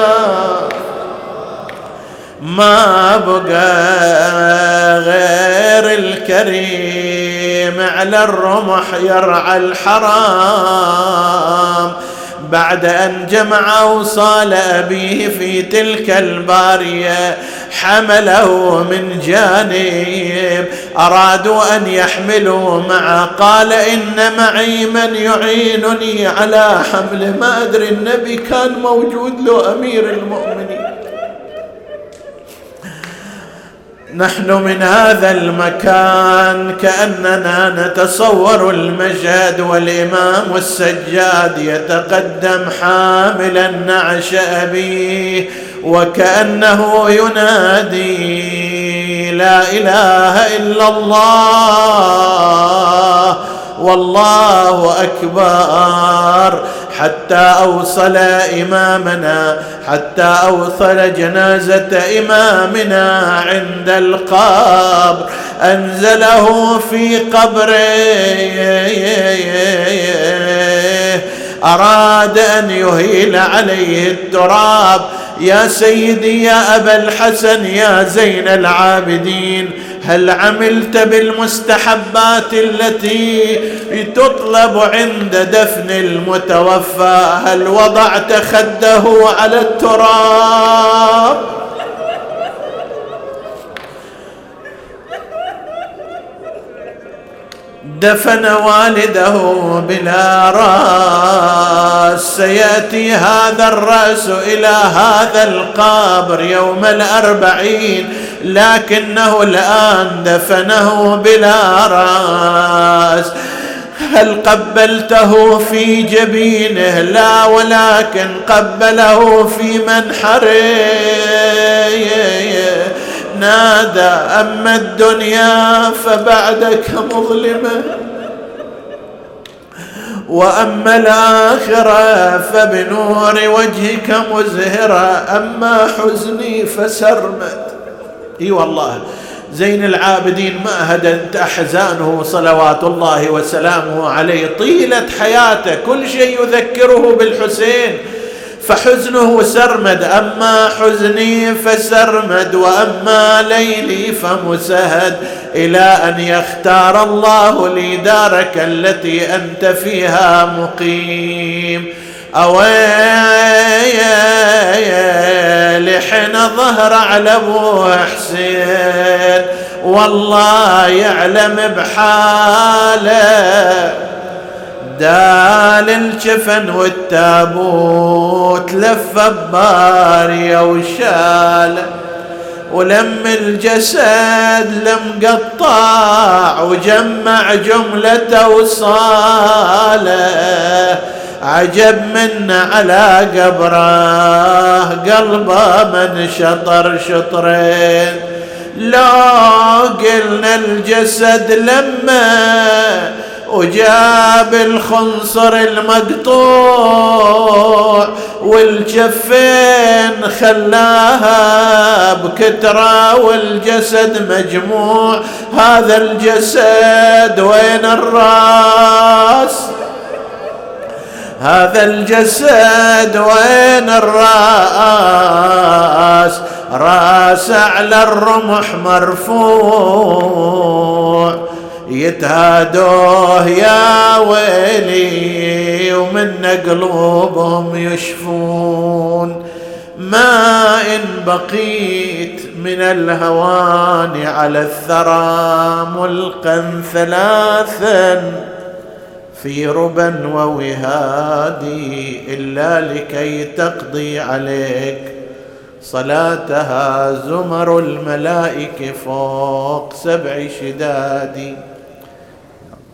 ما بقى غير الكريم على الرمح يرعى الحرام. بعد أن جمع أوصال أبيه في تلك البارية حمله من جانب أرادوا أن يحملوا معه. قال إن معي من يعينني على حمله ما أدري النبي كان موجود له أمير المؤمنين. نحن من هذا المكان كأننا نتصور المشهد والإمام السجاد يتقدم حاملا نعش أبيه وكأنه ينادي لا إله إلا الله والله أكبر حتى أوصل إمامنا حتى أوصل جنازة إمامنا عند القبر. أنزله في قبره. أراد أن يهيل عليه التراب. يا سيدي يا أبا الحسن يا زين العابدين هل عملت بالمستحبات التي تطلب عند دفن المتوفى؟ هل وضعت خده على التراب؟ دفن والده بلا راس. سيأتي هذا الرأس إلى هذا القبر يوم الأربعين لكنه الآن دفنه بلا راس. هل قبلته في جبينه؟ لا ولكن قبله في منحره. نادى أما الدنيا فبعدك مظلمة. وأما الآخرة فبنور وجهك مزهرة أما حزني فسرمد. إي والله زين العابدين ما هدت أحزانه صلوات الله وسلامه عليه. طيلة حياته كل شيء يذكره بالحسين. فحزنه سرمد أما حزني فسرمد وأما ليلي فمسهد. إلى أن يختار الله لي دارك التي أنت فيها مقيم. أويلي حين ظهر على ابو حسين والله يعلم بحاله. دال الجفن والتابوت لف ببارية وشال ولم الجسد لم قطع وجمع جملة وصالة. عجب من على قبره قلبه من شطر شطرين. لو قلنا الجسد لما وجاب الخنصر المقطوع والجفين خلاها بكترة والجسد مجموع. هذا الجسد وين الراس؟ هذا الجسد وين الراس؟ راس على الرمح مرفوع. يتهادوه يا ويلي ومن قلوبهم يشفون. ما إن بقيت من الهوان على الثرى ملقا ثلاثا في ربا ووهادي إلا لكي تقضي عليك. صلاتها زمر الملائكة فوق سبع شداد.